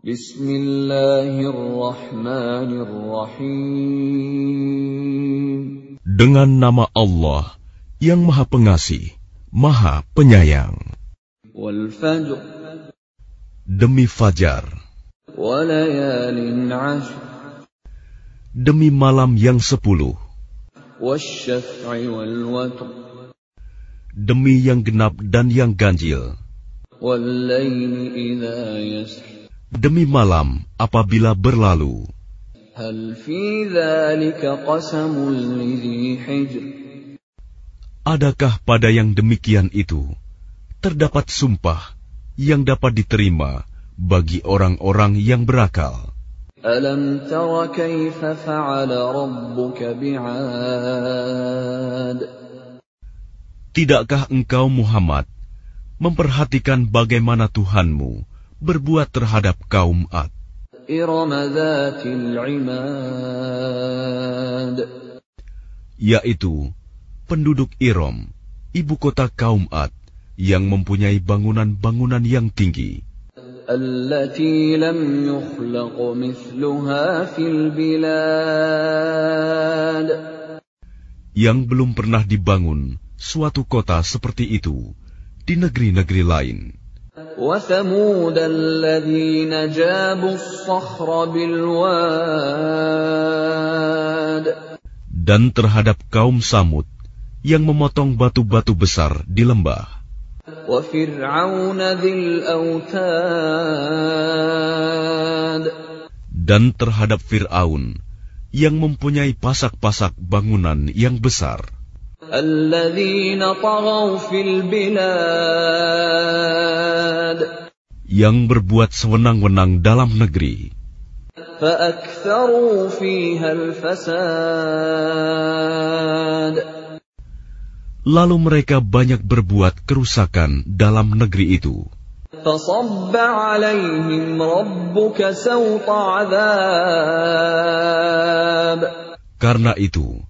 Bismillahirrahmanirrahim. Dengan nama Allah yang Maha Pengasih, Maha Penyayang. Demi fajar. Demi malam yang sepuluh. Demi yang genap dan yang ganjil. Demi malam apabila berlalu. Adakah pada yang demikian itu terdapat sumpah yang dapat diterima bagi orang-orang yang berakal? Alam tara kaifa fa'ala rabbuka bi'ad? Tidakkah engkau Muhammad memperhatikan bagaimana Tuhanmu berbuat terhadap kaum Ad? إرم ذات العماد Yaitu penduduk Irom, ibu kota kaum Ad, yang mempunyai bangunan-bangunan yang tinggi. التي لم يخلق مثلها في البلاد yang belum pernah dibangun suatu kota seperti itu di negeri-negeri lain. وثمود الذين جابوا الصخر بالواد Dan terhadap kaum Samud yang memotong batu-batu besar di lembah. وفرعون ذي الأوتاد Dan terhadap Fir'aun yang mempunyai pasak-pasak bangunan yang besar. yang berbuat sewenang-wenang dalam negeri. Lalu mereka banyak berbuat kerusakan dalam negeri itu. Karena itu,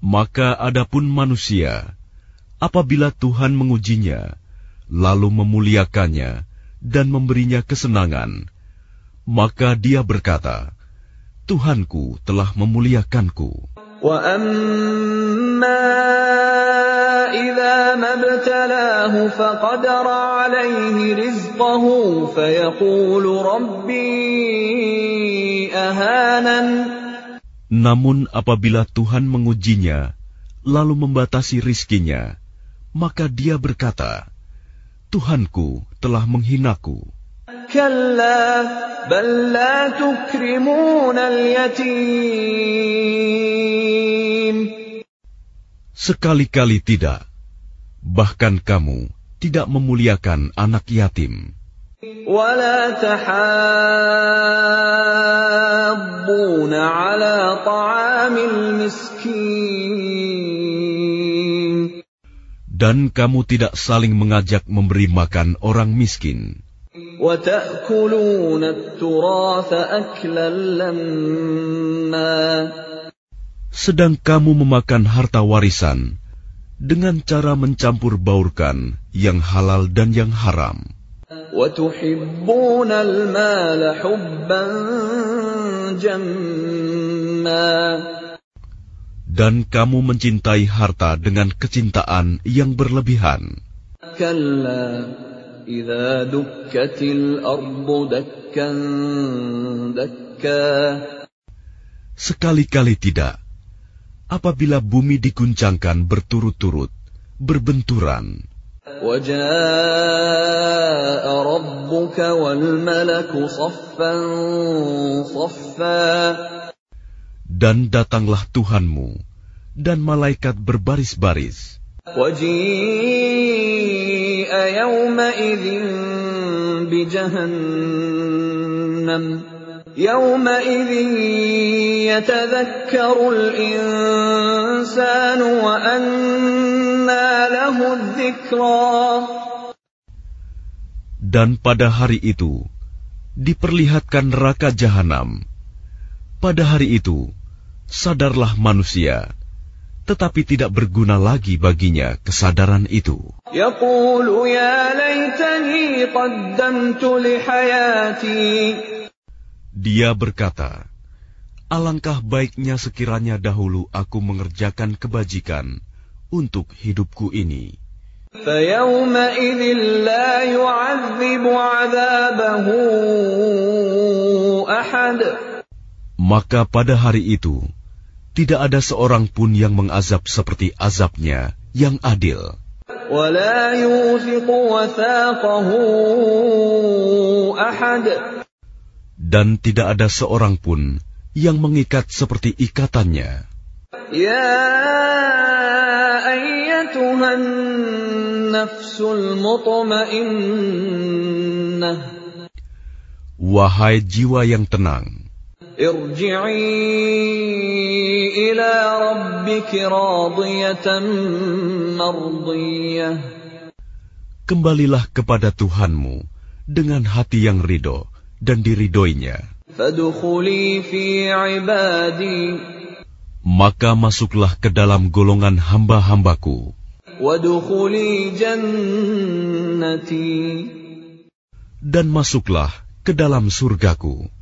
Maka adapun manusia, apabila Tuhan mengujinya, lalu memuliakannya dan memberinya kesenangan, maka dia berkata, Tuhanku telah memuliakanku. وأما إذا ما ابتلاه فقدر عليه رزقه فيقول ربي أهانن Namun apabila Tuhan mengujinya, lalu membatasi rizkinya, maka dia berkata, Tuhanku telah menghinaku. كلا بل لا تكرمون اليتيم Sekali-kali tidak. Bahkan kamu tidak memuliakan anak yatim. ولا تحاضون على طعام المسكين Dan kamu tidak saling mengajak memberi makan orang miskin. وتأكلون التراث أكلا لما Sedang kamu memakan harta warisan dengan cara mencampur baurkan yang halal dan yang haram. وتحبون المال حبا جما Dan kamu mencintai harta dengan kecintaan yang berlebihan. Sekali-kali tidak. Apabila bumi diguncangkan berturut-turut, berbenturan, وجاء ربك والملك صفا صفا dan datanglah Tuhanmu, dan malaikat berbaris-baris, وجيء يومئذ بجهنم يومئذ يتذكر الإنسان وأنى له الذكرى Dan pada hari itu, diperlihatkan neraka jahanam. Pada hari itu, sadarlah manusia, tetapi tidak berguna lagi baginya kesadaran itu. Dia berkata, Alangkah baiknya sekiranya dahulu aku mengerjakan kebajikan untuk hidupku ini. فيومئذ لا يعذب عذابه أحد Maka pada hari itu, tidak ada seorang pun yang mengazab seperti azabnya yang adil. ولا يوثق وثاقه أحد dan tidak ada seorang pun yang mengikat seperti ikatannya. Ya ayyatuhan nafsul mutmainnah. Wahai jiwa yang tenang. Irji'i ila rabbiki radiyatan mardiyah. Kembalilah kepada Tuhanmu dengan hati yang ridho dan diridoinya. Maka masuklah ke dalam golongan hamba-hambaku. Dan masuklah ke dalam surgaku.